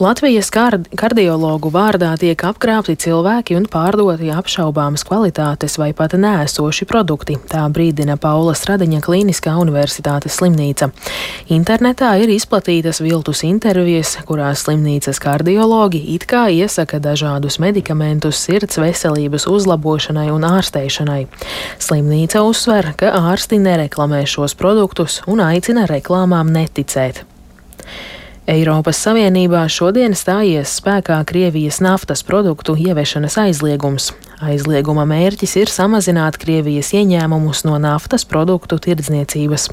Latvijas kard kardiologu vārdā tiek apkrāpti cilvēki un pārdoti apšaubāmas kvalitātes vai pat nēsoši produkti, tā brīdina Paula Stradiņa Kliniskā universitātes slimnīca. Internetā ir izplatītas viltus intervijas, kurās slimnīcas kardiologi it kā iesaka dažādus medikamentus sirds veselības uzlabošanai un ārsteišanai. Slimnīca uzsver, ka ārsti nereklamē šos produktus un aicina reklāmām neticēt. Eiropas Savienībā šodien stājies spēkā Krievijas naftas produktu ieviešanas aizliegums. Aizlieguma mērķis ir samazināt Krievijas ieņēmumus no naftas produktu tirdzniecības.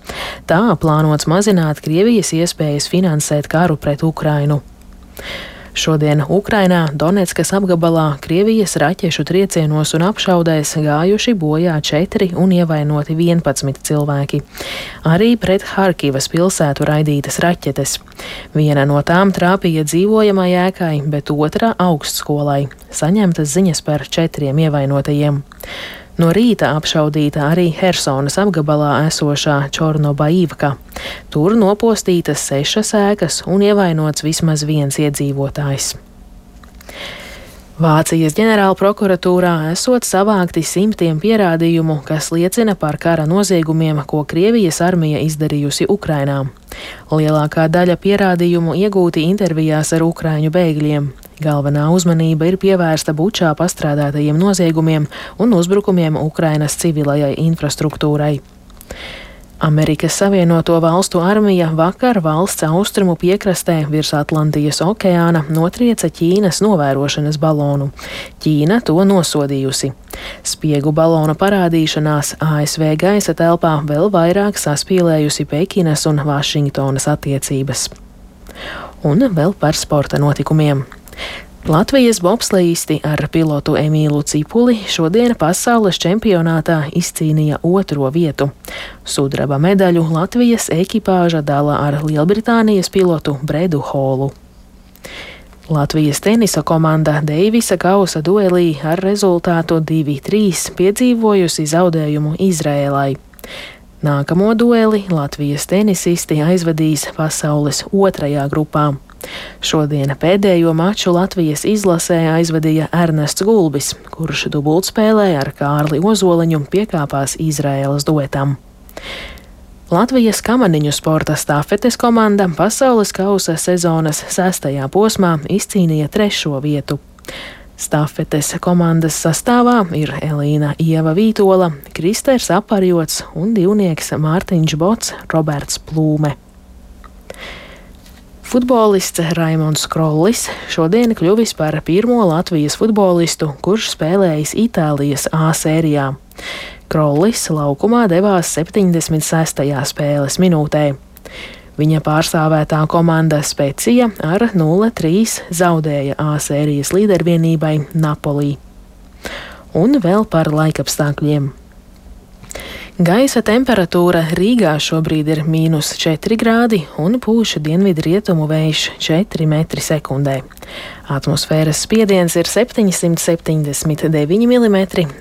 Tā plānots mazināt Krievijas iespējas finansēt karu pret Ukrainu. Šodien Ukrainā, Donetskas apgabalā, Krievijas raķešu triecienos un apšaudēs gājuši bojā 4 un ievainoti 11 cilvēki. Arī pret Harkivas pilsētu raidītas raķetes. Viena no tām trāpīja dzīvojamai ēkai, bet otra augstskolai. Saņemtas ziņas par četriem ievainotajiem. No rīta apšaudīta arī Helsonas apgabalā esošā Čornobaīvka. Tur nopostītas sešas ēkas un ievainots vismaz viens iedzīvotājs. Vācijas ģenerālprokuratūrā esot savākti simtiem pierādījumu, kas liecina par kara noziegumiem, ko Krievijas armija izdarījusi Ukrainā. Lielākā daļa pierādījumu iegūti intervijās ar ukraiņu bēgļiem. Galvenā uzmanība ir pievērsta bučā pastrādātajiem noziegumiem un uzbrukumiem Ukrainas civilajai infrastruktūrai. Amerikas Savienoto Valstu armija vakar valsts austrumu piekrastē virs Atlantijas okeāna notrieca Ķīnas novērošanas balonu. Ķīna to nosodījusi. Spiegu balonu parādīšanās ASV gaisa telpā vēl vairāk saspīlējusi Pekinas un Vašingtonas attiecības. Un vēl par sporta notikumiem. Latvijas bobslēgisti ar pilotu Emīlu Cipuli šodien pasaules čempionātā izcīnīja otro vietu. Sudraba medaļu Latvijas ekipāža dala ar Lielbritānijas pilotu Bredu Holu. Latvijas tenisa komanda Deivisa kausa duelī ar rezultātu 2-3 piedzīvojusi zaudējumu Izrēlai. Nākamo dueli Latvijas tenisisti aizvadīs pasaules otrajā grupā. Šodien pēdējo maču Latvijas izlasē aizvadīja Ernests Gulbis, kurš dubultspēlē ar Kārli Ozoliņu piekāpās Izraēlas duetam. Latvijas kamaniņu sporta stafetes komanda pasaules kausa sezonas sestajā posmā izcīnīja trešo vietu. Stafetes komandas sastāvā ir Elīna Ieva Vītola, Kristers Aparjots un divnieks Mārtiņš Bots, Roberts Plūme. Futbolists Raimons Krollis šodien kļuvis par pirmo Latvijas futbolistu, kurš spēlējis Itālijas A sērijā. Krollis laukumā devās 76. spēles minūtē. Viņa pārstāvētā komanda Specija ar 0-3 zaudēja A sērijas līdervienībai Napolī. Un vēl par laikapstākļiem. Gaisa temperatūra Rīgā šobrīd ir mīnus 4 grādi un pūša dienvidu rietumu vējš 4 m2. Atmosfēras spiediens ir 779 mm,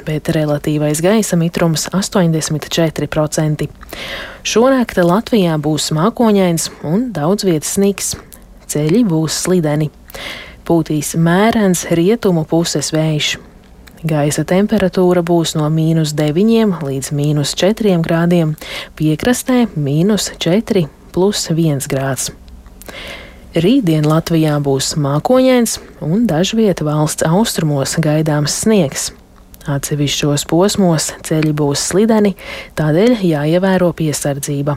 bet relatīvais gaisa mitrums - 84%. Šonakt Latvijā būs mākoņains un daudz vietas sniks. Ceļi būs slideni. Pūtīs mērens rietumu puses vējš. Gaisa temperatūra būs no mīnus 9 līdz mīnus 4 grādiem, piekrastē mīnus 4 plus 1 grāds. Rītdien Latvijā būs mākoņains un dažviet valsts austrumos gaidāms sniegs. Atsevišķos posmos ceļi būs slideni, tādēļ jāievēro piesardzība.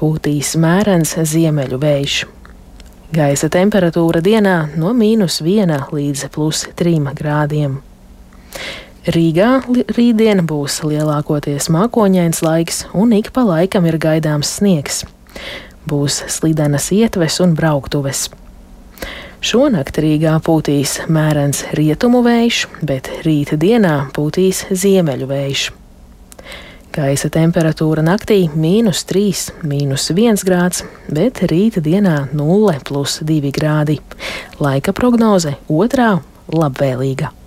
Pūtīs mērens ziemeļu vējš. Gaisa temperatūra dienā no mīnus 1 līdz plus 3 grādiem. Rīgā rītdien būs lielākoties mākoņains laiks, un ik pa laikam ir gaidāms sniegs. Būs slidenas ietves un brauktuves. Šonakt Rīgā pūtīs mērens rietumu vējš, bet rīta dienā pūtīs ziemeļu vējš. Gaisa temperatūra naktī - mīnus 3, mīnus 1 grāds, bet rīta dienā 0,2 grādi. Laika prognoze otrā - labvēlīga.